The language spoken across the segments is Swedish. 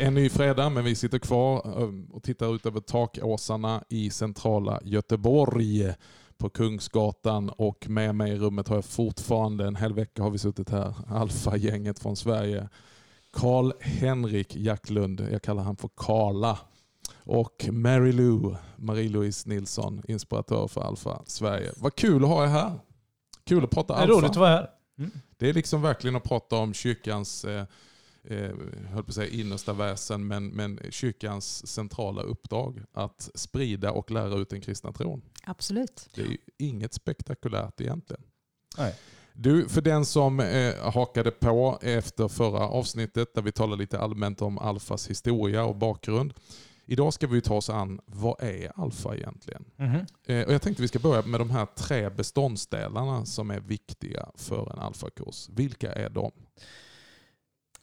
Är ny fredag, men vi sitter kvar eh, och tittar ut över takåsarna i centrala Göteborg på Kungsgatan och med mig i rummet har jag fortfarande, en hel vecka har vi suttit här, Alfa-gänget från Sverige. Karl-Henrik Jacklund, jag kallar han för Karla. Och Mary Lou, Marie-Louise Nilsson, inspiratör för Alfa Sverige. Vad kul att ha er här. Kul att prata Det är Alfa. roligt att vara här. Mm. Det är liksom verkligen att prata om kyrkans eh, eh, höll på att säga innersta väsen, men, men kyrkans centrala uppdrag att sprida och lära ut den kristna tron. Absolut. Det är ju inget spektakulärt egentligen. Nej. Du, för den som eh, hakade på efter förra avsnittet där vi talade lite allmänt om Alfas historia och bakgrund. Idag ska vi ta oss an, vad är Alfa egentligen? Mhm. Eh, och jag tänkte vi ska börja med de här tre beståndsdelarna som är viktiga för en alfakurs. Vilka är de?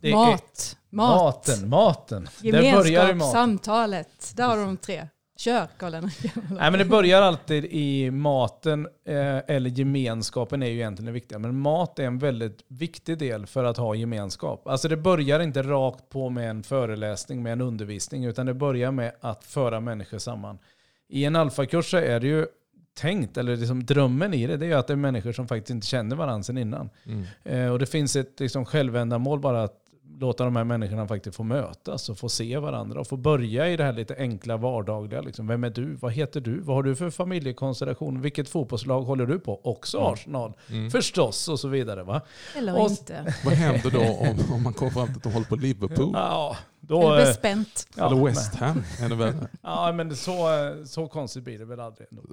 Det är mat. Mat. Maten, maten. Det börjar i Gemenskap, maten. samtalet. Där har de tre. Kör karl Nej, men det börjar alltid i maten, eh, eller gemenskapen är ju egentligen det viktiga. Men mat är en väldigt viktig del för att ha gemenskap. Alltså det börjar inte rakt på med en föreläsning, med en undervisning, utan det börjar med att föra människor samman. I en alfakurs så är det ju tänkt, eller liksom drömmen i det, det är ju att det är människor som faktiskt inte känner varandra sedan innan. Mm. Eh, och det finns ett liksom, självändamål bara att låta de här människorna faktiskt få mötas och få se varandra och få börja i det här lite enkla vardagliga. Liksom. Vem är du? Vad heter du? Vad har du för familjekonstellation? Vilket fotbollslag håller du på? Också Mm. Arsenal. Mm. Förstås och så vidare. Va? Eller Och- inte. Vad händer då om, om man kommer fram till att de håller på Liverpool? Ja, Är då, det eh, bespänt? ja, Eller West Ham? Men, ja, men så, så konstigt blir det väl aldrig. Ändå.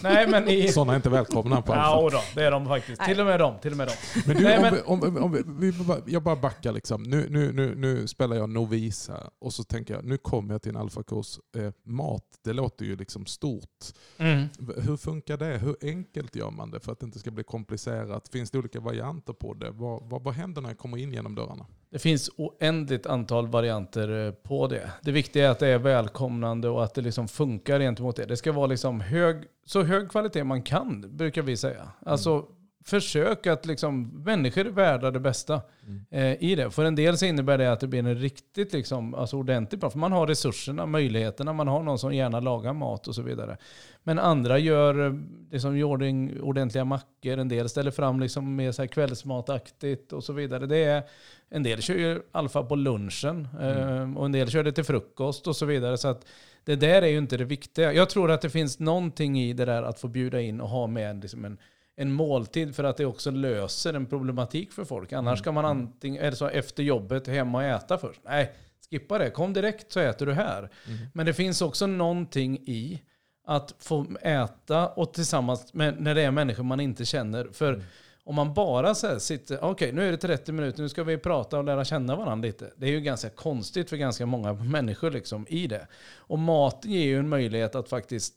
Nej, men i... Sådana är inte välkomna på Alfa. Ja, då, det är de faktiskt. Nej. Till och med de. Till och med de. Men du, Nej, om, men- vi, om, om, vi, jag bara backar liksom. Nu, nu, nu, nu spelar jag novis här och så tänker jag, nu kommer jag till en alfakurs. Eh, mat, det låter ju liksom stort. Mm. Hur funkar det? Hur enkelt gör man det för att det inte ska bli komplicerat? Finns det olika varianter på det? Vad, vad, vad händer när jag kommer in genom dörrarna? Det finns oändligt antal varianter eh, på det. Det viktiga är att det är välkomnande och att det liksom funkar gentemot det. Det ska vara liksom hög, så hög kvalitet man kan, brukar vi säga. Alltså, försök att liksom, människor är värda det bästa Mm. eh, i det. För en del så innebär det att det blir en riktigt liksom, alltså ordentligt bra. För man har resurserna, möjligheterna, man har någon som gärna lagar mat och så vidare. Men andra gör liksom, gör en- ordentliga mackor, en del ställer fram liksom mer så här kvällsmataktigt och så vidare. Det är, en del kör ju alfa på lunchen eh, och en del kör det till frukost och så vidare. Så att det där är ju inte det viktiga. Jag tror att det finns någonting i det där att få bjuda in och ha med liksom en, en måltid för att det också löser en problematik för folk. Annars ska man antingen, eller så efter jobbet hem och äta först. Nej, skippa det. Kom direkt så äter du här. Men det finns också någonting i att få äta och tillsammans med, när det är människor man inte känner. För om man bara så sitter, okej nu är det 30 minuter, nu ska vi prata och lära känna varandra lite. Det är ju ganska konstigt för ganska många människor liksom i det. Och maten ger ju en möjlighet att faktiskt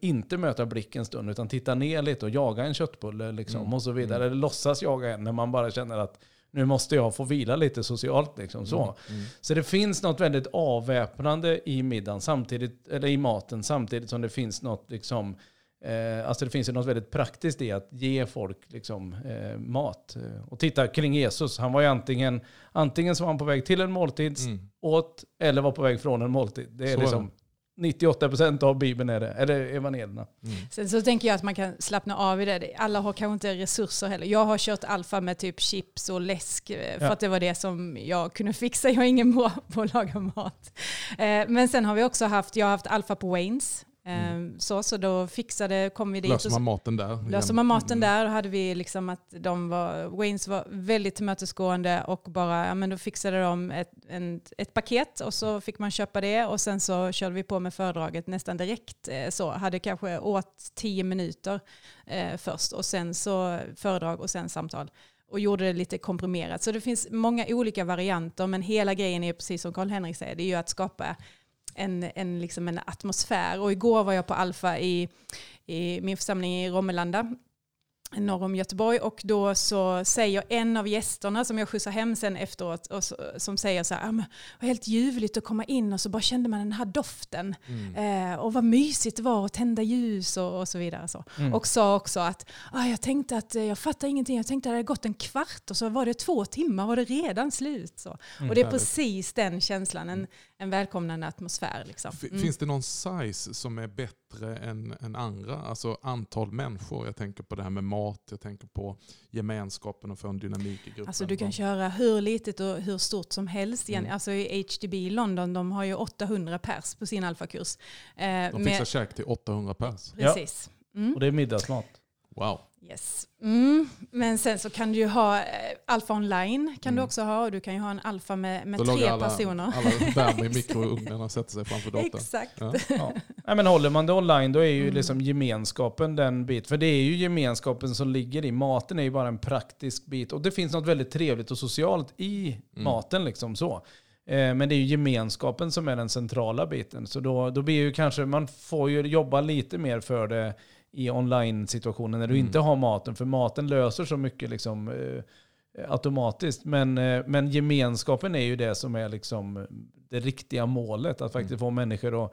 inte möta blick en stund utan titta ner lite och jaga en köttbulle liksom, Mm. och så vidare. Eller låtsas jaga en när man bara känner att nu måste jag få vila lite socialt. Liksom, så. Mm. så det finns något väldigt avväpnande i middagen, samtidigt, eller i maten, samtidigt som det finns något liksom, Eh, alltså det finns något väldigt praktiskt i att ge folk liksom, eh, mat. Eh, Och titta kring Jesus, han var ju antingen, antingen så var han på väg till en måltid, Mm. åt, eller var på väg från en måltid. Det är Så är liksom 98% av Bibeln är det, eller evangelierna. Mm. Sen så tänker jag att man kan slappna av i det. Alla har kanske inte resurser heller. Jag har kört alfa med typ chips och läsk eh, för Ja. att det var det som jag kunde fixa. Jag är ingen bra på att laga mat. Eh, Men sen har vi också haft, jag har haft alfa på Waynes. Eh, Så, så då fixade, kom vi dit. Löser man maten där? Löser man maten där, då hade vi liksom att de var, Waynes var väldigt tillmötesgående och bara, ja men då fixade de ett, en, ett paket och så fick man köpa det och sen så körde vi på med föredraget nästan direkt eh, så. Hade kanske åt tio minuter eh, först och sen så föredrag och sen samtal. Och gjorde det lite komprimerat. Så det finns många olika varianter men hela grejen är precis som Karl-Henrik säger, det är ju att skapa en, en, liksom en atmosfär. Och igår var jag på Alfa i, i min församling i Romelanda norr om Göteborg och då så säger en av gästerna som jag skjutsar hem sen efteråt och så, som säger så här, ah, det var helt ljuvligt att komma in och så bara kände man den här doften Mm. eh, och vad mysigt det var att tända ljus och, och så vidare. Så. Mm. Och sa också att ah, jag tänkte att eh, jag fattar ingenting, jag tänkte att det hade gått en kvart och så var det två timmar och det redan slut. Så. Mm. och det är Härligt. precis den känslan, en, en välkomnande atmosfär. Liksom. Mm. Finns det någon size som är bättre än, än andra? Alltså antal människor. Jag tänker på det här med mat, jag tänker på gemenskapen och få en dynamik i gruppen. Alltså du kan köra hur litet och hur stort som helst. igen. Mm. Alltså i HDB i London, de har ju 800 pers på sin alfakurs. Eh, De med- fixar käk till 800 pers. Precis. Mm. Och det är middagsmat. Wow. Yes. Mm. Men sen så kan du ju ha eh, alfa online kan du Mm. också ha och du kan ju ha en alfa med, med tre alla, personer. alla värme i mikrougnen och sätter sig framför datorn. Exakt. Ja. Ja. Nej, men håller man det online då är ju Mm. liksom gemenskapen den bit. För det är ju gemenskapen som ligger i. Maten är ju bara en praktisk bit. Och det finns något väldigt trevligt och socialt i Mm. maten. liksom så. Eh, Men det är ju gemenskapen som är den centrala biten. Så då, då blir ju kanske, man får ju jobba lite mer för det i online-situationen när du Mm. inte har maten. För maten löser så mycket liksom, eh, automatiskt. Men, eh, men gemenskapen är ju det som är liksom det riktiga målet. Att faktiskt Mm. få människor att,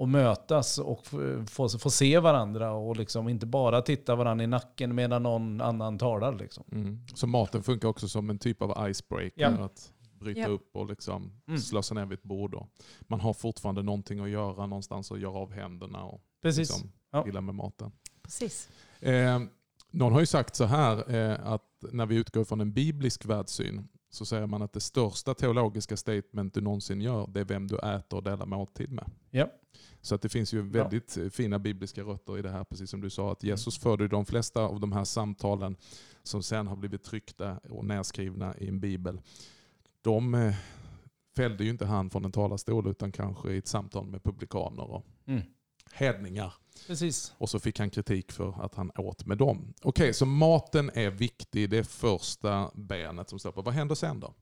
att mötas och få, få se varandra och liksom inte bara titta varandra i nacken medan någon annan talar. Liksom. Mm. Så maten funkar också som en typ av icebreaker. Ja. Att bryta Ja. upp och liksom Mm. slå sig ner vid ett bord. Och man har fortfarande någonting att göra någonstans att göra av händerna och Precis. liksom Ja. med maten. Precis. Eh, någon har ju sagt så här eh, att när vi utgår från en biblisk världssyn så säger man att det största teologiska statement du någonsin gör det är vem du äter och delar måltid med. Ja. Så att det finns ju väldigt eh, fina bibliska rötter i det här, precis som du sa. Att Jesus förde ju de flesta av de här samtalen som sen har blivit tryckta och nedskrivna i en bibel. De eh, fällde ju inte han från en talarstol utan kanske i ett samtal med publikaner och Mm. hedningar. Precis. Och så fick han kritik för att han åt med dem. Okej, så maten är viktig. Det är första benet som står på. Vad händer sen då?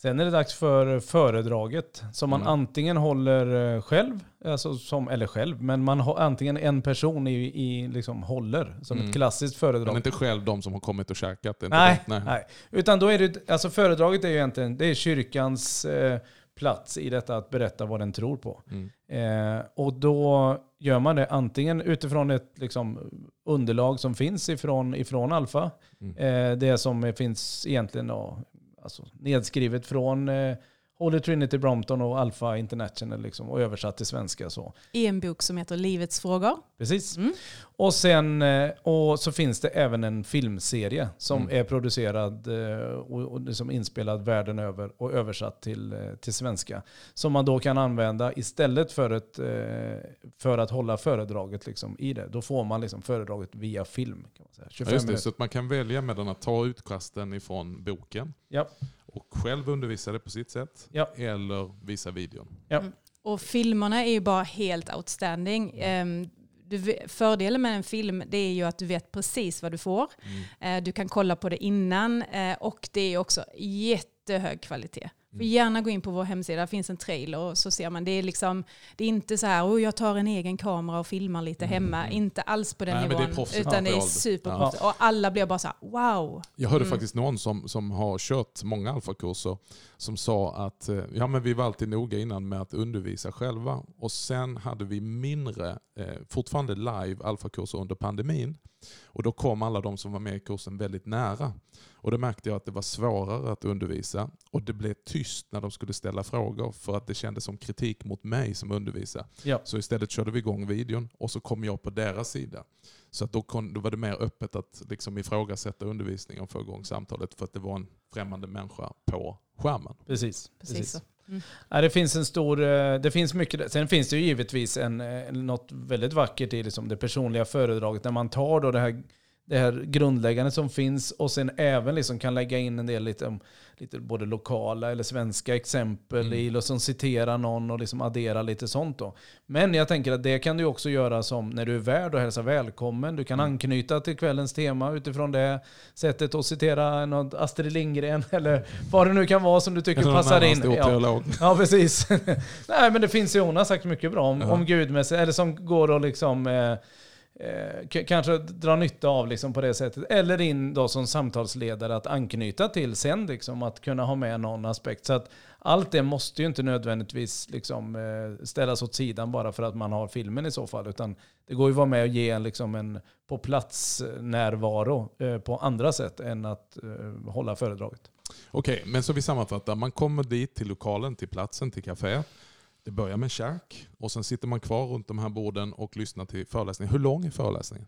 Sen är det dags för föredraget som man Mm. antingen håller eh, själv, alltså som, eller själv, men man har antingen en person i, i liksom håller som Mm. ett klassiskt Men föredrag. inte själv de som har kommit och käkat. Nej, det. nej. Utan då är det, alltså föredraget är ju egentligen, det är kyrkans eh, plats i detta att berätta vad den tror på. Mm. Eh, och då gör man det antingen utifrån ett liksom, underlag som finns ifrån, ifrån Alfa. Mm. Eh, det som finns egentligen då, alltså, nedskrivet från eh, Holy Trinity Brompton och Alfa International liksom, och översatt till svenska. Så. I en bok som heter Livets frågor. Precis. Mm. Och, sen, eh, och så finns det även en filmserie som Mm. är producerad eh, och, och liksom inspelad världen över och översatt till, eh, till svenska. Som man då kan använda istället för, ett, för att hålla föredraget liksom i det. Då får man liksom föredraget via film. Kan man säga. Ja, 25 just det, minuter. så att man kan välja mellan att ta utkasten ifrån boken Ja. och själv undervisa det på sitt sätt. Ja. Eller visa videon. Och filmerna är ju bara helt outstanding. Ehm, Du, fördelen med en film det är ju att du vet precis vad du får. Mm. Eh, Du kan kolla på det innan eh, och det är också jättehög kvalitet. Får Mm. gärna gå in på vår hemsida, det finns en trailer och så ser man. Det är, liksom, det är inte så här, oh, jag tar en egen kamera och filmar lite hemma. Inte alls på den Mm. Nej, det nivån. proffsigt utan det är superproffsigt. Och alla blir bara så här, wow. Jag hörde Mm. faktiskt någon som, som har kört många alfakurser som sa att eh, ja, men vi var alltid noga innan med att undervisa själva. Och sen hade vi mindre, eh, fortfarande live alfakurser under pandemin. Och då kom alla de som var med i kursen väldigt nära. Och då märkte jag att det var svårare att undervisa. Och det blev tyst när de skulle ställa frågor för att det kändes som kritik mot mig som undervisar. Ja. Så istället körde vi igång videon och så kom jag på deras sida. Så att då, kon, då var det mer öppet att liksom ifrågasätta undervisningen och få igång samtalet för att det var en främmande människa på skärmen. Precis. Precis så. Mm. Ja, det finns en stor, eh, det finns mycket, sen finns det ju givetvis en, eh, något väldigt vackert i liksom det personliga föredraget när man tar då det här, det här grundläggande som finns och sen även liksom kan lägga in en del lite, lite både lokala eller svenska exempel Mm. i, och som citerar någon och liksom addera lite sånt då. Men jag tänker att det kan du också göra som när du är värd och hälsa välkommen. Du kan Mm. anknyta till kvällens tema utifrån det sättet och citera något Astrid Lindgren eller vad det nu kan vara som du tycker Eller passar in. Ja. Ja, precis. Nej, men det finns ju, hon har sagt mycket bra om, Ja. om Gud, med sig, eller som går och liksom eh, eh, kanske dra nytta av liksom på det sättet. Eller in då som samtalsledare att anknyta till sen, liksom, att kunna ha med någon aspekt. Så att allt det måste ju inte nödvändigtvis liksom, eh, ställas åt sidan bara för att man har filmen i så fall. Utan det går ju att vara med och ge en, liksom, en på plats närvaro eh, på andra sätt än att eh, hålla föredraget. Okej, men så vi sammanfattar. Man kommer dit till lokalen, till platsen, till kaféet. Det börjar med käk och sen sitter man kvar runt de här borden och lyssnar till föreläsningen. Hur lång är föreläsningen?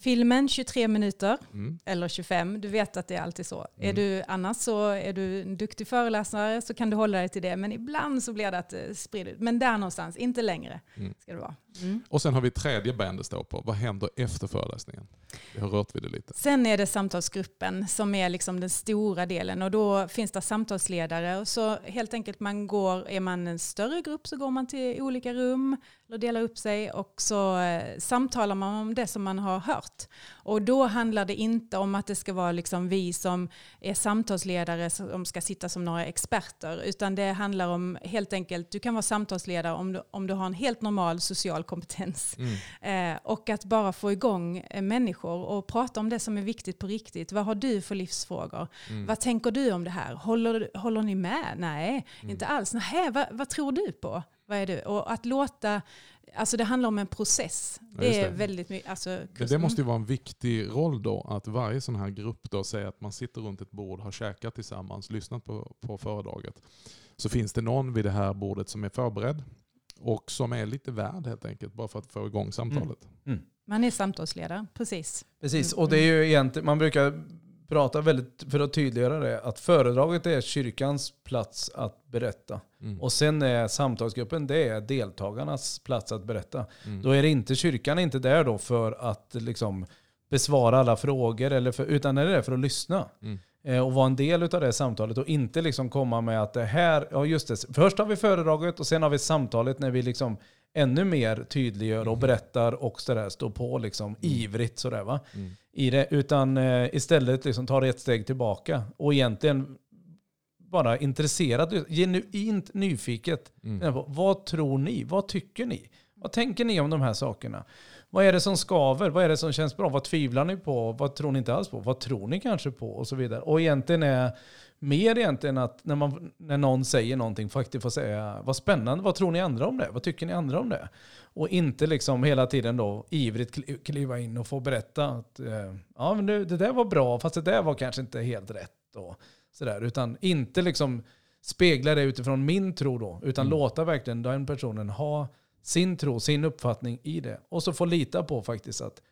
Filmen 23 minuter Mm. eller 25, du vet att det är alltid så. Är Mm. du, annars så är du en duktig föreläsare så kan du hålla dig till det, men ibland så blir det att det sprider ut. Men där någonstans, inte längre Mm. ska det vara. Mm. Och sen har vi tredje ben det står på. Vad händer efter föreläsningen? Vi har rört vid det lite. Sen är det samtalsgruppen som är liksom den stora delen och då finns det samtalsledare. Så helt enkelt man går, är man en större grupp så går man till olika rum eller delar upp sig och så eh, samtalar man om det som man har hört. Och då handlar det inte om att det ska vara liksom vi som är samtalsledare som ska sitta som några experter utan det handlar om helt enkelt, du kan vara samtalsledare om du, om du har en helt normal social kompetens. Mm. Eh, och att bara få igång eh, människor och prata om det som är viktigt på riktigt. Vad har du för livsfrågor? Mm. Vad tänker du om det här? Håller, håller ni med? Nej, Mm. inte alls. Nej, vad, vad tror du på? Vad är du? Och att låta, alltså det handlar om en process. Ja, det är det. väldigt mycket. Alltså, Det, det måste ju vara en viktig roll då, att varje sån här grupp då säger att man sitter runt ett bord, har käkat tillsammans, lyssnat på, på föredraget. Så finns det någon vid det här bordet som är förberedd och som är lite värd helt enkelt, bara för att få igång samtalet. Man är samtalsledare, precis. Precis, Mm, och det är ju egentligen, man brukar prata väldigt, för att tydliggöra det, att föredraget är kyrkans plats att berätta. Mm. Och sen är samtalsgruppen, det är deltagarnas plats att berätta. Mm. Då är det inte, kyrkan är inte där då för att liksom besvara alla frågor, eller för, utan är det där för att lyssna. Mm. Eh, och vara en del av det samtalet och inte liksom komma med att det här, ja just det, först har vi föredraget och sen har vi samtalet när vi liksom ännu mer tydliggör och berättar och sådär, står på liksom ivrigt sådär va. Mm. I det, utan eh, istället liksom tar ett steg tillbaka och egentligen bara intresserad, genuint nyfiket. Mm. på, Vad tror ni? Vad tycker ni? Vad tänker ni om de här sakerna? Vad är det som skaver? Vad är det som känns bra? Vad tvivlar ni på? Vad tror ni inte alls på? Vad tror ni kanske på? Och så vidare. Och egentligen är mer egentligen att när, man, när någon säger någonting faktiskt får säga vad spännande, vad tror ni andra om det? Vad tycker ni andra om det? Och inte liksom hela tiden då ivrigt kli- kliva in och få berätta att eh, ja, men det, det där var bra, fast det där var kanske inte helt rätt. Och sådär. Utan inte liksom spegla det utifrån min tro då, utan Mm. låta verkligen den personen ha sin tro, sin uppfattning i det. Och så få lita på faktiskt att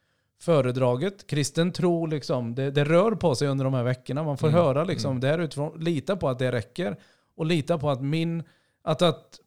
föredraget, kristen tro, liksom, det, det rör på sig under de här veckorna. Man får Mm. höra liksom Mm. där utifrån, lita på att det räcker. Och lita på att min, att, att,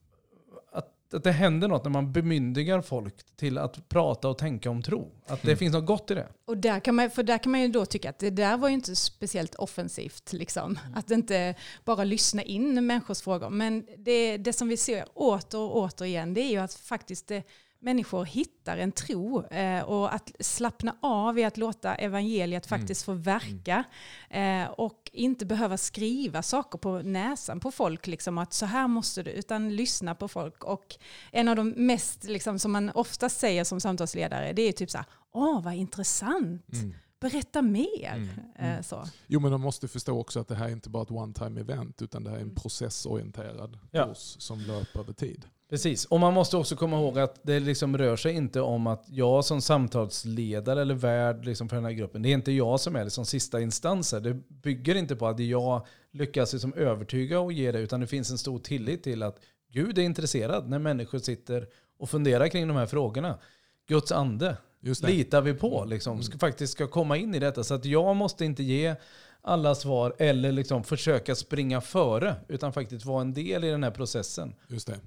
att, att det händer något när man bemyndigar folk till att prata och tänka om tro. Att det Mm. finns något gott i det. Och där kan, man, för där kan man ju då tycka att det där var ju inte speciellt offensivt. Liksom. Att inte bara lyssna in människors frågor. Men det, det som vi ser åter och åter igen det är ju att faktiskt det, människor hittar en tro eh, och att slappna av i att låta evangeliet faktiskt få verka eh, och inte behöva skriva saker på näsan på folk, liksom, att så här måste du, utan lyssna på folk. Och en av de mest, liksom, som man ofta säger som samtalsledare, det är typ så här, åh vad intressant, Mm. Berätta mer. Mm. Eh, så. Jo men de måste förstå också att det här är inte bara ett one time event utan det här är en Mm. processorienterad Ja. kurs som löper över tid. Precis, och man måste också komma ihåg att det liksom rör sig inte om att jag som samtalsledare eller värd liksom för den här gruppen, det är inte jag som är liksom sista instans här. Det bygger inte på att jag lyckas liksom övertyga och ge det, utan det finns en stor tillit till att Gud är intresserad när människor sitter och funderar kring de här frågorna. Guds ande. Litar vi på, liksom, Mm. ska, faktiskt ska komma in i detta. Så att jag måste inte ge alla svar eller liksom försöka springa före, utan faktiskt vara en del i den här processen. Just det.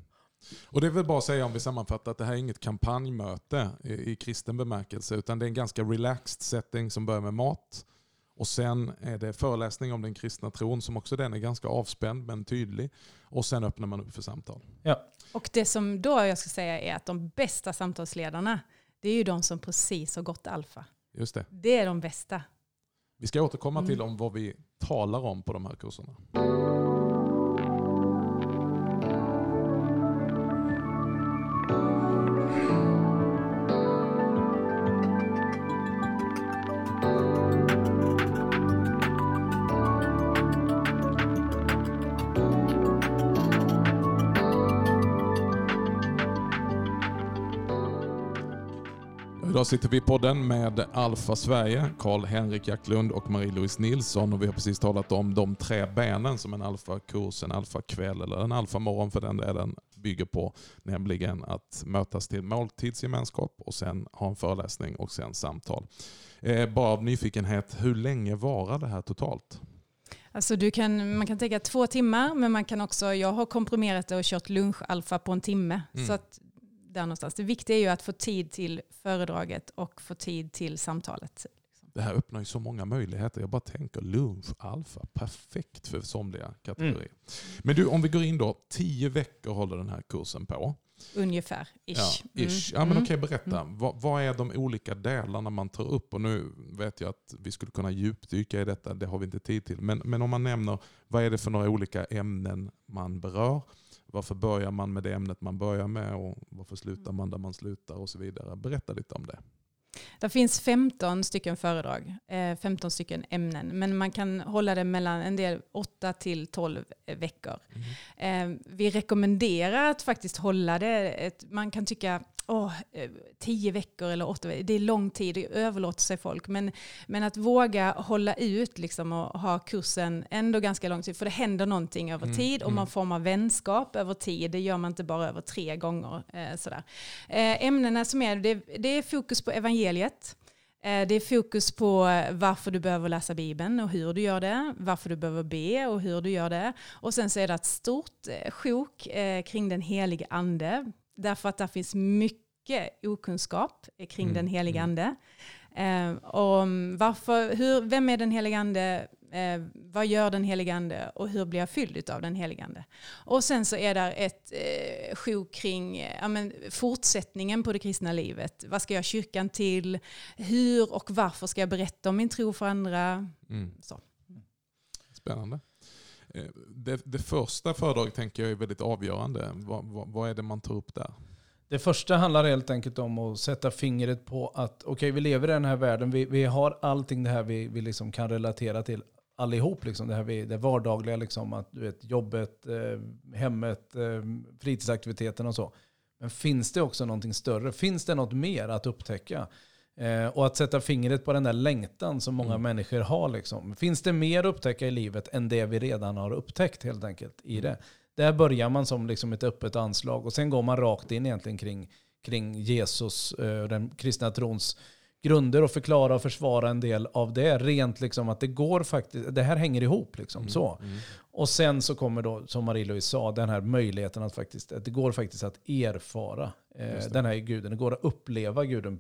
Och det är väl bara att säga om vi sammanfattar att det här är inget kampanjmöte i, i kristen bemärkelse utan det är en ganska relaxed setting som börjar med mat och sen är det föreläsning om den kristna tron som också den är ganska avspänd men tydlig och sen öppnar man upp för samtal. Och det som då jag ska säga är att de bästa samtalsledarna, det är ju de som precis har gått alfa. Just det. Det är de bästa. Vi ska återkomma Mm. till om vad vi talar om på de här kurserna. Idag sitter vi i podden med Alfa Sverige, Karl-Henrik Jacklund och Marie-Louise Nilsson. Och vi har precis talat om de tre benen som en alfa-kurs, en alfa-kväll eller en alfa-morgon för den delen bygger på. Nämligen att mötas till måltidsgemenskap och sen ha en föreläsning och sen samtal. Eh, bara av nyfikenhet, hur länge varar det här totalt? Alltså du kan, man kan tänka två timmar, men man kan också, jag har komprimerat det och kört lunch-alfa på en timme. Mm. Så att där någonstans. Det viktiga är ju att få tid till föredraget och få tid till samtalet. Det här öppnar ju så många möjligheter. Jag bara tänker lunch, alfa, perfekt för somliga kategorier. Mm. Men du, om vi går in då, tio veckor håller den här kursen på. Ungefär, ish. Ja, ish. ja Mm. men Mm. okej, berätta. Vad, vad är de olika delarna man tar upp? Och nu vet jag att vi skulle kunna djupdyka i detta, det har vi inte tid till. Men, men om man nämner, vad är det för några olika ämnen man berör? Varför börjar man med det ämnet man börjar med och varför slutar man där man slutar och så vidare. Berätta lite om det. Det finns 15 stycken föredrag, eh, 15 stycken ämnen, men man kan hålla det mellan en del 8 till 12 veckor. Eh, vi rekommenderar att faktiskt hålla det, man kan tycka eh, 10 veckor eller 8 veckor, det är lång tid, det överlåter sig folk, men, men att våga hålla ut liksom och ha kursen ändå ganska lång tid, för det händer någonting över Mm, tid och mm. man formar vänskap över tid, det gör man inte bara över tre gånger. Eh, sådär. Eh, ämnena som är, det, det är fokus på evangeliet. Eh, Det är fokus på varför du behöver läsa Bibeln och hur du gör det, varför du behöver be och hur du gör det. Och sen så är det ett stort eh, sjok kring den helige ande, därför att där finns mycket okunskap kring Mm, den helige mm. ande. Eh, om varför, hur, vem är den helige ande? Eh, vad gör den helige ande och hur blir jag fylld av den helige ande? Och sen så är där ett eh, sjok kring eh, men, fortsättningen på det kristna livet. Vad ska jag kyrkan till? Hur och varför ska jag berätta om min tro för andra? Mm. Så. Spännande. Eh, det, det första föredraget tänker jag är väldigt avgörande. Vad, vad, vad är det man tar upp där? Det första handlar helt enkelt om att sätta fingret på att okej, vi lever i den här världen. Vi, vi har allting det här vi, vi liksom kan relatera till allihop. Liksom. Det, här vi, det vardagliga, liksom, att, du vet, jobbet, eh, hemmet, eh, fritidsaktiviteten och så. Men finns det också någonting större? Finns det något mer att upptäcka? Eh, och att sätta fingret på den där längtan som många Mm. människor har. Liksom. Finns det mer att upptäcka i livet än det vi redan har upptäckt helt enkelt i det? Där börjar man som liksom ett öppet anslag och sen går man rakt in egentligen kring, kring Jesus eh, och den kristna trons grunder och förklara och försvara en del av det. Rent liksom att det går faktiskt, det här hänger ihop liksom Mm, så. mm. Och sen så kommer då, som Marie-Louise sa, den här möjligheten att faktiskt, att det går faktiskt att erfara eh, den här guden. Det går att uppleva guden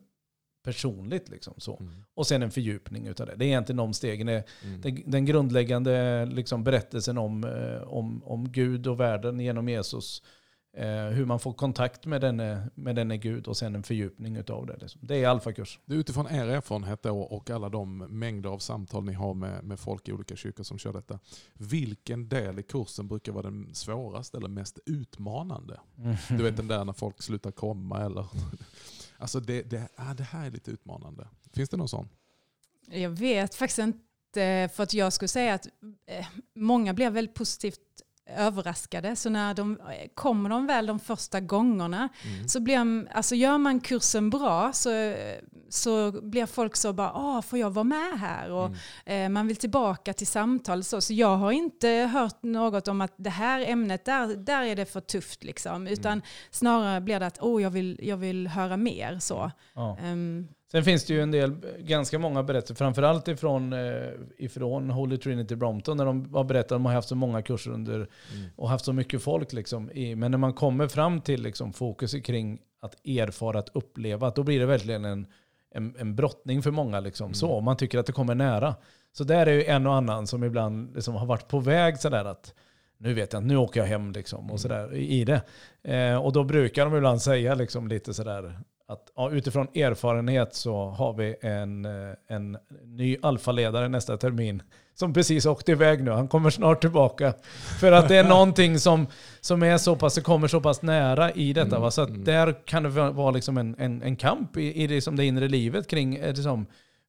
personligt liksom så. Mm, Och sen en fördjupning utav det. Det är egentligen de stegen. Det, mm. den, den grundläggande liksom, berättelsen om, eh, om, om Gud och världen genom Jesus. Eh, hur man får kontakt med denne, med denne Gud och sen en fördjupning utav det. Liksom. Det är alfakurs. Det är utifrån er erfarenhet då och alla de mängder av samtal ni har med, med folk i olika kyrkor som kör detta. Vilken del i kursen brukar vara den svåraste eller mest utmanande? Du vet den där när folk slutar komma eller... Alltså det, det, ah, det här är lite utmanande. Finns det någon sån? Jag vet faktiskt inte, för att jag skulle säga att eh, många blir väldigt positivt överraskade. Så när de kommer de väl de första gångerna Mm. så blir de, alltså gör man kursen bra så, så blir folk så bara, ah, får jag vara med här? Och, Mm. eh, man vill tillbaka till samtal. Så, så jag har inte hört något om att det här ämnet, där, där är det för tufft. Liksom. Utan Mm. snarare blir det att, oh, jag, vill, jag vill höra mer. Så. Ja. Ehm, Sen finns det ju en del, ganska många berättelser, framförallt ifrån, eh, ifrån Holy Trinity Brompton, när de har berättat att de har haft så många kurser under Mm. och haft så mycket folk. Liksom, i, men när man kommer fram till liksom, fokus kring att erfara, att uppleva, då blir det verkligen en, en, en brottning för många. Liksom, Mm. så, man tycker att det kommer nära. Så där är ju en och annan som ibland liksom, har varit på väg sådär att nu vet jag inte, nu åker jag hem liksom, Mm. och sådär i i det. Eh, och då brukar de ibland säga liksom, lite sådär att ja, utifrån erfarenhet så har vi en, eh, en ny alfaledare nästa termin som precis åkte iväg nu. Han kommer snart tillbaka. För att det är någonting som, som är så pass, det kommer så pass nära i detta. Mm, Va? Så att mm. där kan det vara liksom en, en, en kamp i, i det, som det inre livet kring, är det som,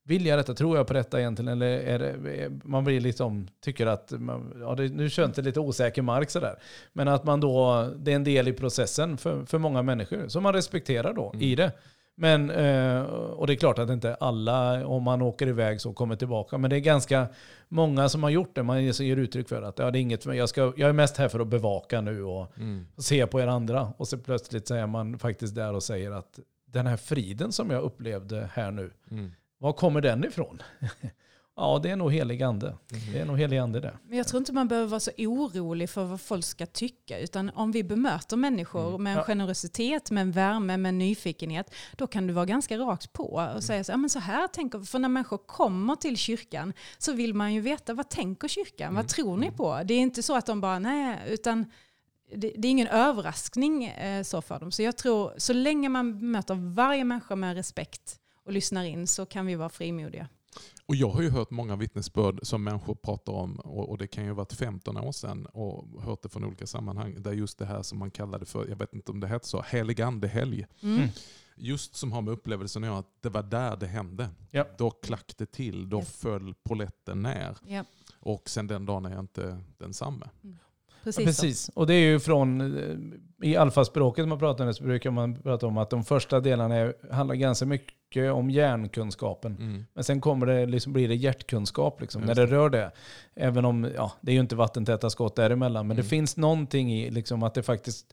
vill jag detta, tror jag på detta egentligen? Eller är det, man blir liksom, tycker att, man, ja, det, nu känns det lite osäker mark sådär. Men att man då, det är en del i processen för, för många människor som man respekterar då Mm. i det. Men, eh, och det är klart att inte alla, om man åker iväg så, kommer tillbaka. Men det är ganska många som har gjort det. Man ger uttryck för att ja, det är inget, jag, ska, jag är mest här för att bevaka nu och Mm. se på er andra. Och så plötsligt så är man faktiskt där och säger att den här friden som jag upplevde här nu, Mm. Var kommer den ifrån? ja, det är nog helig ande. Det är nog helig ande det. Men jag tror inte man behöver vara så orolig för vad folk ska tycka. Utan om vi bemöter människor Mm. med en Ja. generositet, med en värme, med en nyfikenhet. Då kan du vara ganska rakt på Mm. och säga så, ja, men så här tänker. För när människor kommer till kyrkan så vill man ju veta vad tänker kyrkan? Mm. Vad tror ni på? Det är inte så att de bara nej, utan det, det är ingen överraskning eh, så för dem. Så jag tror så länge man bemöter varje människa med respekt och lyssnar in så kan vi vara frimodiga. Och jag har ju hört många vittnesbörd som människor pratar om, och, det kan ju ha varit 15 år sedan, och hört det från olika sammanhang, där just det här som man kallade för, jag vet inte om det heter så, helig andehelg. Mm. Mm. Just som har med upplevelsen att göra, att det var där det hände. Ja. Då klack det till, då Yes. föll poletten ner. Ja, Och sen den dagen är jag inte densamme. Precis. Ja, precis. Och det är ju från, eh, i alfaspråket man pratar om, så brukar man prata om att de första delarna är, handlar ganska mycket om hjärnkunskapen. Mm. Men sen kommer det, liksom, blir det hjärtkunskap liksom, Just när det rör det. Även om, ja, det är ju inte vattentäta skott däremellan, men Mm. det finns någonting i liksom, att det faktiskt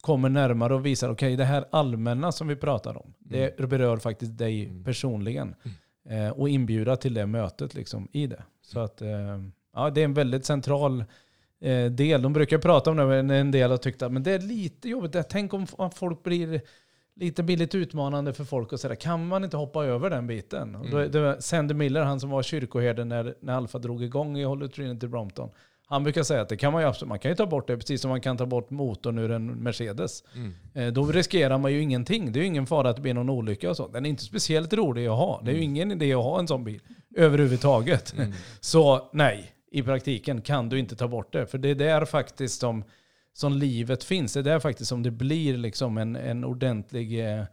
kommer närmare och visar, okej det här allmänna som vi pratar om, det berör faktiskt dig Mm. personligen. Eh, och inbjuda till det mötet liksom, i det. Så att, eh, ja, det är en väldigt central eh, del. De brukar prata om det, men en del har tyckt att men det är lite jobbigt. Tänk om folk blir lite, blir lite utmanande för folk och sådär. Kan man inte hoppa över den biten? Och Då, Mm. det Sandy Miller, han som var kyrkoherde när, när Alfa drog igång i Holy Trinity Brompton. Han brukar säga att det kan man ju absolut, man kan ju ta bort det precis som man kan ta bort motorn ur en Mercedes. Mm. Eh, Då riskerar man ju ingenting. Det är ju ingen fara att det blir någon olycka och så. Den är inte speciellt rolig att ha. Det är ju ingen idé att ha en sån bil överhuvudtaget. Mm. Så nej, i praktiken kan du inte ta bort det. För det är där faktiskt som, som livet finns. Det är där faktiskt som det blir liksom en, en ordentlig eh,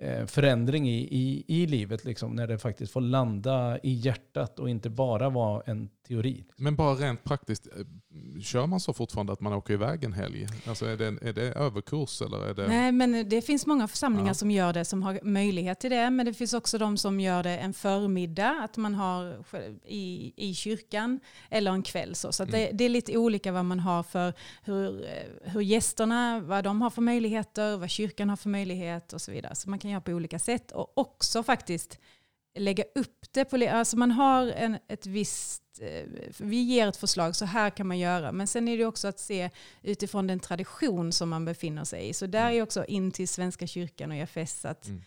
eh förändring i, i, i livet. Liksom, när det faktiskt får landa i hjärtat och inte bara vara en teori. Men bara rent praktiskt, eh, kör man så fortfarande att man åker iväg en helg? Alltså är, det, är det överkurs eller är det... Nej, men det finns många församlingar Ja. som gör det, som har möjlighet till det. Men det finns också de som gör det en förmiddag, att man har i, i kyrkan, eller en kväll. Så, så att det, det är lite olika vad man har för, hur, eh, hur gästerna, vad de har för möjligheter, vad kyrkan har för möjlighet och så vidare. Så man kan göra på olika sätt. Och också faktiskt lägga upp det på, alltså man har en, ett visst, eh, vi ger ett förslag, så här kan man göra. Men sen är det också att se utifrån den tradition som man befinner sig i. Så där är också in till Svenska kyrkan och EFS att Mm.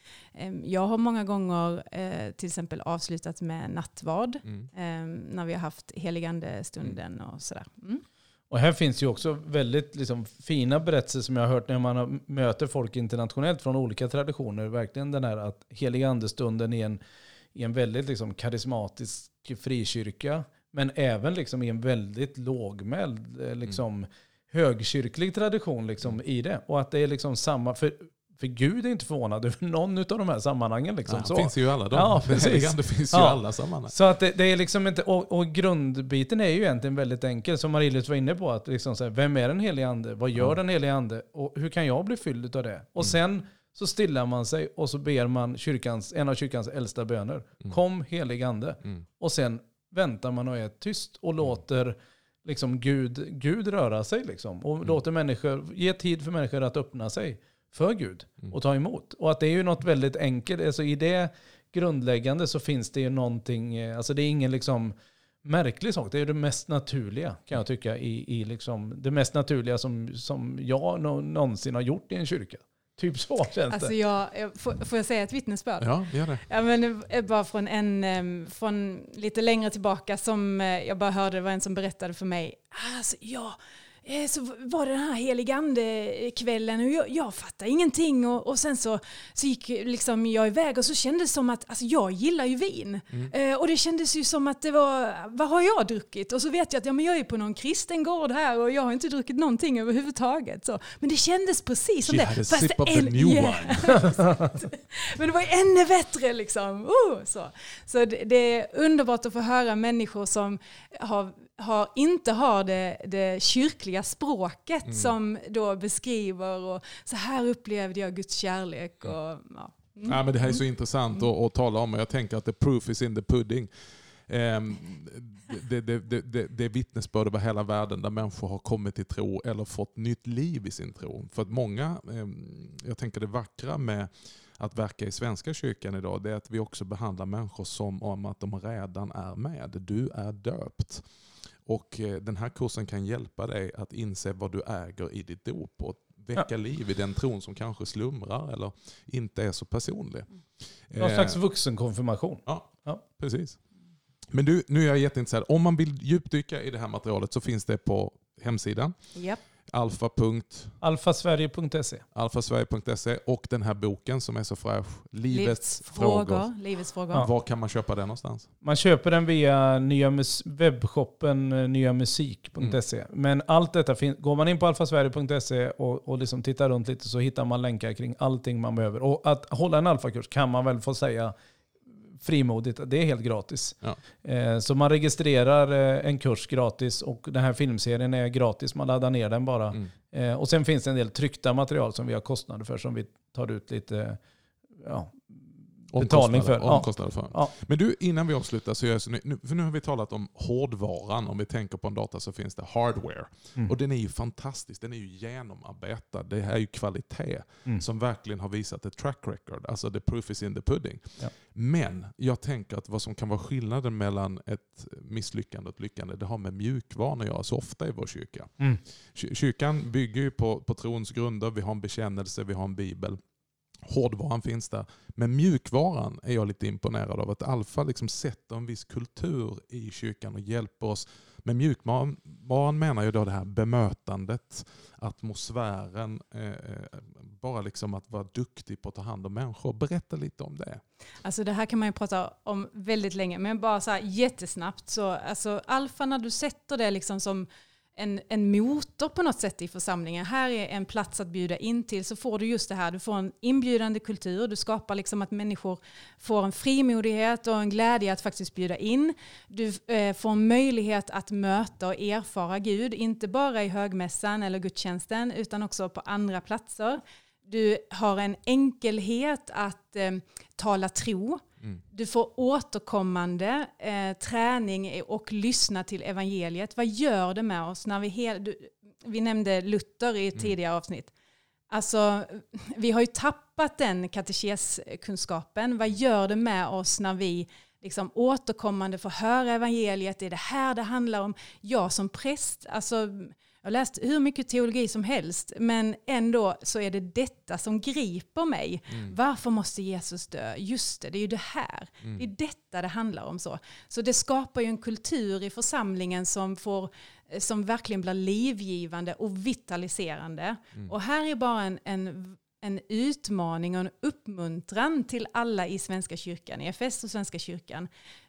eh, jag har många gånger eh, till exempel avslutat med nattvard Mm. eh, när vi har haft heligande-stunden och sådär. Mm. Och här finns ju också väldigt liksom, fina berättelser som jag har hört när man möter folk internationellt från olika traditioner. Verkligen den här att heliga andestunden är en, i en väldigt liksom, karismatisk frikyrka. Men även liksom, i en väldigt lågmäld, eh, liksom, högkyrklig tradition liksom, i det. Och att det är liksom samma, för, för Gud är inte förvånad över någon av de här sammanhangen. Liksom, så. det finns ju alla de. Ja, det, precis. heligande finns ju Ja. alla sammanhang. Så att det, det är liksom inte, och, och grundbiten är ju egentligen väldigt enkel, som Marie-Louise var inne på. Att liksom så här, vem är den helige ande? Vad gör Ja. den helige ande? Och hur kan jag bli fylld av det? Och Mm. sen så stillar man sig och så ber man kyrkans, en av kyrkans äldsta böner. Mm. Kom helig ande. Mm. Och sen väntar man och är tyst och låter liksom Gud, Gud röra sig. Liksom. Och Mm. låter människor, ge tid för människor att öppna sig för Gud Mm. och ta emot. Och att det är ju något väldigt enkelt. Alltså i det grundläggande så finns det ju någonting, eh, alltså det är ingen liksom märklig sak. Det är det mest naturliga kan jag tycka. I, i liksom, det mest naturliga som, som jag nå- någonsin har gjort i en kyrka. Typ så känns Alltså det. jag, jag, får, får jag säga ett vittnesbörd? Ja, gör det. Ja, men är bara från, en, från lite längre tillbaka som eh, jag bara hörde, det var en som berättade för mig. Alltså, ja, eh, så var det den här heligande-kvällen och jag, jag fattade ingenting. Och, och sen så, så gick liksom jag iväg och så kändes det som att, alltså jag gillar ju vin. Eh, och det kändes ju som att det var, vad har jag druckit? Och så vet jag att ja, men jag är på någon kristen gård här och jag har inte druckit någonting överhuvudtaget. Så. Men det kändes precis som She det. had a Fast sip of the en- new Yeah. Men det var ju ännu bättre liksom. Uh, så så det, det är underbart att få höra människor som har, har, inte har det, det kyrkliga språket som då beskriver och så här upplevde jag Guds kärlek. Och, ja. Mm. Ja, men det här är så intressant att, att tala om och jag tänker att the proof is in the pudding. Ehm, det, det, det, det, är vittnesbörd över hela världen där människor har kommit till tro eller fått nytt liv i sin tro. För att många, ehm, jag tänker det vackra med att verka i Svenska kyrkan idag, det är att vi också behandlar människor som om att de redan är med. Du är döpt. Och eh, den här kursen kan hjälpa dig att inse vad du äger i ditt dop och väcka liv i den tron som kanske slumrar eller inte är så personlig. Någon Eh, slags vuxenkonfirmation. Ja, Ja. precis. Men du, nu är jag jätteintresserad. Om man vill djupdyka i det här materialet så finns det på hemsidan. Japp. Alfasverige.se. alfasverige.se och den här boken som är så fräsch. Livets, Livets frågor. frågor. Livets frågor. Ja. Var kan man köpa den någonstans? Man köper den via nya mus- webbshoppen eh, nyamusik.se. Mm. Men allt detta finns, går man in på alfasverige.se och, och liksom tittar runt lite så hittar man länkar kring allting man behöver. Och att hålla en alfakurs kan man väl få säga frimodigt, det är helt gratis. Ja. Eh, Så man registrerar eh, en kurs gratis och den här filmserien är gratis. Man laddar ner den bara. Mm. Eh, Och sen finns det en del tryckta material som vi har kostnader för som vi tar ut lite ja, Betalning för. Omkostnader för. Ja. Men du, innan vi avslutar, så jag nu, för nu har vi talat om hårdvaran. Om vi tänker på en data så finns det hardware. Mm. Och den är ju fantastisk, den är ju genomarbetad. Det här är ju kvalitet Mm. som verkligen har visat ett track record. Alltså the proof is in the pudding. Ja. Men jag tänker att vad som kan vara skillnaden mellan ett misslyckande och ett lyckande, det har med mjukvaran att göra så ofta i vår kyrka. Mm. Ky- Kyrkan bygger ju på, på trons grunder, vi har en bekännelse, vi har en bibel. Hårdvaran finns där. Men mjukvaran är jag lite imponerad av. Att Alfa liksom sätter en viss kultur i kyrkan och hjälper oss. Med mjukvaran menar jag då det här bemötandet, atmosfären, eh, eh, bara liksom att vara duktig på att ta hand om människor. Berätta lite om det. Alltså det här kan man ju prata om väldigt länge, men bara så här jättesnabbt. Så, alltså, alfa, när du sätter det liksom som en, en motor på något sätt i församlingen. Här är en plats att bjuda in till så får du just det här. Du får en inbjudande kultur. Du skapar liksom att människor får en frimodighet och en glädje att faktiskt bjuda in. Du eh, får en möjlighet att möta och erfara Gud. Inte bara i högmässan eller gudstjänsten utan också på andra platser. Du har en enkelhet att eh, tala tro. Mm. Du får återkommande eh, träning och lyssna till evangeliet. Vad gör det med oss när vi... Hel, du, vi nämnde Luther i ett Mm. tidigare avsnitt. Alltså, vi har ju tappat den katekeskunskapen. Vad gör det med oss när vi liksom återkommande får höra evangeliet? Det är det här det handlar om. Jag som präst, alltså, jag har läst hur mycket teologi som helst, men ändå så är det detta som griper mig. Mm. Varför måste Jesus dö? Just det, det är ju det här. Mm. Det är detta det handlar om. Så Så det skapar ju en kultur i församlingen som, får, som verkligen blir livgivande och vitaliserande. Mm. Och här är bara en, en, en utmaning och en uppmuntran till alla i Svenska kyrkan, i EFS och Svenska kyrkan.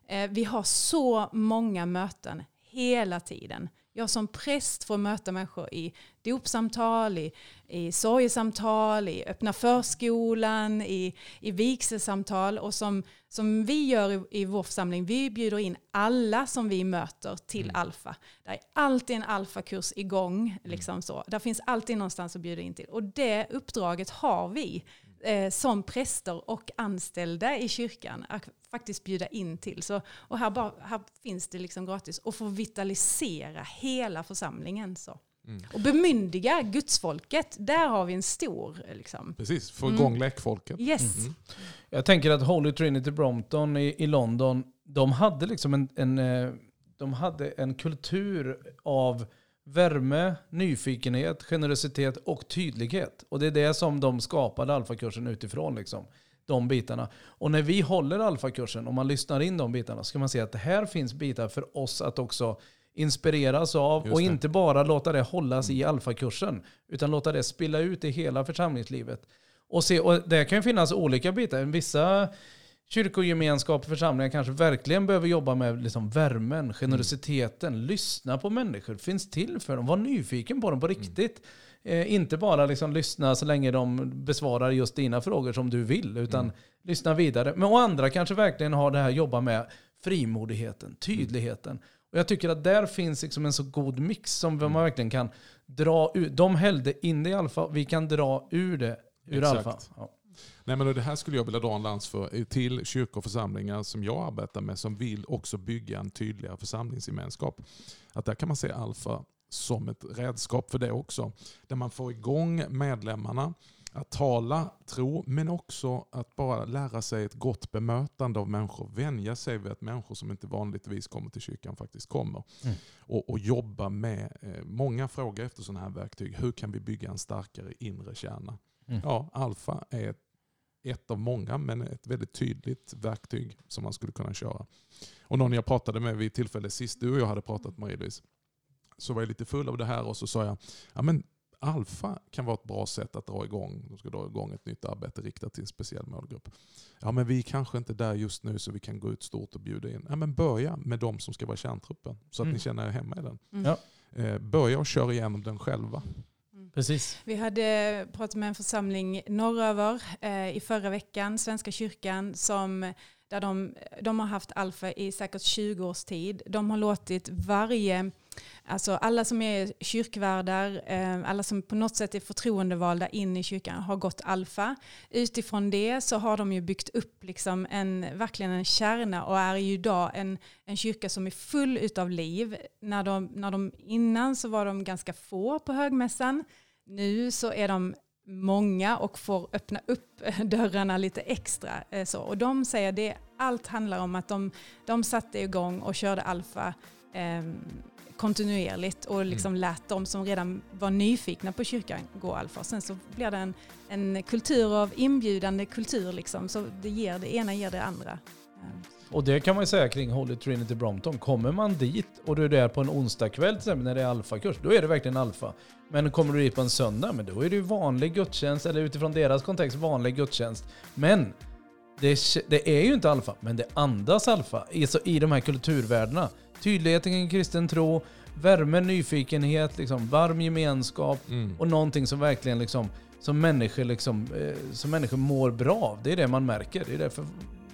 Eh, vi har så många möten hela tiden. Jag som präst får möta människor i dopsamtal, i, i sorgesamtal, i öppna förskolan, i, i vigselsamtal. Och som, som vi gör i, i vår församling, vi bjuder in alla som vi möter till Mm. alfa. Det är alltid en alfakurs igång. Liksom så. Där finns alltid någonstans att bjuda in till. Och det uppdraget har vi eh, som präster och anställda i kyrkan att faktiskt bjuda in till. Så, och här, bara, här finns det liksom gratis och få vitalisera hela församlingen. Så. Mm. Och bemyndiga gudsfolket, där har vi en stor... Liksom. Precis, få Mm. igång lekfolket. Yes. Mm. Jag tänker att Holy Trinity Brompton i, i London, de hade liksom en, en, eh, de hade en kultur av värme, nyfikenhet, generositet och tydlighet. Och det är det som de skapade alfakursen utifrån. Liksom. De bitarna. Och när vi håller alfakursen, om man lyssnar in de bitarna, så kan man se att det här finns bitar för oss att också inspireras av Just och det. inte bara låta det hållas i alfakursen, utan låta det spilla ut i hela församlingslivet. Och, se, och det kan ju finnas olika bitar. Vissa kyrkogemenskap och församlingar kanske verkligen behöver jobba med liksom värmen, generositeten, lyssna på människor, finns till för dem, var nyfiken på dem på riktigt. Eh, inte bara liksom lyssna så länge de besvarar just dina frågor som du vill, utan Mm. lyssna vidare. Men och andra kanske verkligen har det här jobba med frimodigheten, tydligheten. Och jag tycker att där finns liksom en så god mix som Mm. man verkligen kan dra ur. De hällde in det i alfa, vi kan dra ur det ur Exakt. alfa. Ja. Nej, men det här skulle jag vilja dra en lans för till kyrkor och församlingar som jag arbetar med som vill också bygga en tydligare församlingsgemenskap. Att där kan man se Alfa som ett redskap för det också. Där man får igång medlemmarna att tala tro, men också att bara lära sig ett gott bemötande av människor. Vänja sig vid att människor som inte vanligtvis kommer till kyrkan faktiskt kommer. Mm. Och, och, jobba med, eh, många frågor efter sådana här verktyg. Hur kan vi bygga en starkare inre kärna? Mm. Ja, alfa är ett, ett av många, men ett väldigt tydligt verktyg som man skulle kunna köra. Och någon jag pratade med vid tillfället sist du och jag hade pratat Marie-Louise, så var jag lite full av det här och så sa jag, ja men alfa kan vara ett bra sätt att dra igång, de ska dra igång ett nytt arbete riktat till en speciell målgrupp. Ja, men vi är kanske inte där just nu så vi kan gå ut stort och bjuda in. Ja, men börja med de som ska vara kärntruppen så att mm. ni känner er hemma i den. Mm. Ja. Eh, börja och köra igenom den själva. Precis. Vi hade pratat med en församling norröver eh, i förra veckan, Svenska kyrkan, som där de, de har haft Alfa i säkert 20 års tid. De har låtit varje Alltså alla som är kyrkvärdar, eh, alla som på något sätt är förtroendevalda in i kyrkan har gått alfa. Utifrån det så har de ju byggt upp liksom en, verkligen en kärna och är ju idag en, en kyrka som är full utav liv. När de, när de, innan så var de ganska få på högmässan. Nu så är de många och får öppna upp dörrarna lite extra. Eh, så. Och de säger att allt handlar om att de, de satte igång och körde alfa eh, kontinuerligt och liksom mm. lät de som redan var nyfikna på kyrkan gå alfa. Sen så blir det en, en kultur av inbjudande kultur liksom, så det, ger, det ena ger det andra. Och det kan man ju säga kring Holy Trinity Brompton. Kommer man dit och du är där på en onsdagkväll till exempel när det är alfakurs, då är det verkligen alfa. Men kommer du dit på en söndag, men då är det ju vanlig gudstjänst, eller utifrån deras kontext vanlig gudstjänst. Men det, det är ju inte alfa, men det andas alfa i, i de här kulturvärdena. Tydligheten kring kristen tro, värme, nyfikenhet, liksom, varm gemenskap mm. och någonting som verkligen liksom, som, människor liksom, eh, som människor mår bra av. Det är det man märker. Det är därför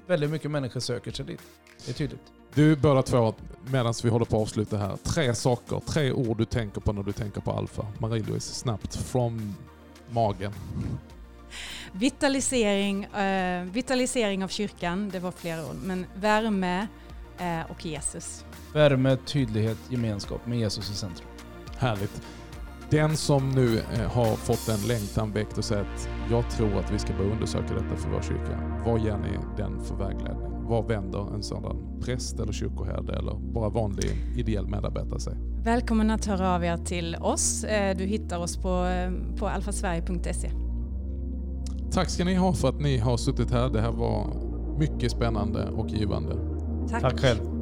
väldigt mycket människor söker sig dit. Det är tydligt. Du båda två, medan vi håller på att avsluta här. Tre saker, tre ord du tänker på när du tänker på Alfa. Marie-Louise, snabbt från magen. Vitalisering, eh, vitalisering av kyrkan, det var flera ord, men värme och Jesus. Värme, tydlighet, gemenskap med Jesus i centrum. Härligt. Den som nu eh, har fått en längtan väckt och säger att jag tror att vi ska börja undersöka detta för vår kyrka. Vad ger ni den för vägledning? Var vänder en sådan präst eller kyrkoherde eller bara vanlig ideell medarbetare sig? Välkommen att höra av er till oss. Eh, du hittar oss på, på alfasverige.se. Tack ska ni ha för att ni har suttit här. Det här var mycket spännande och givande. Tack, Tack själv.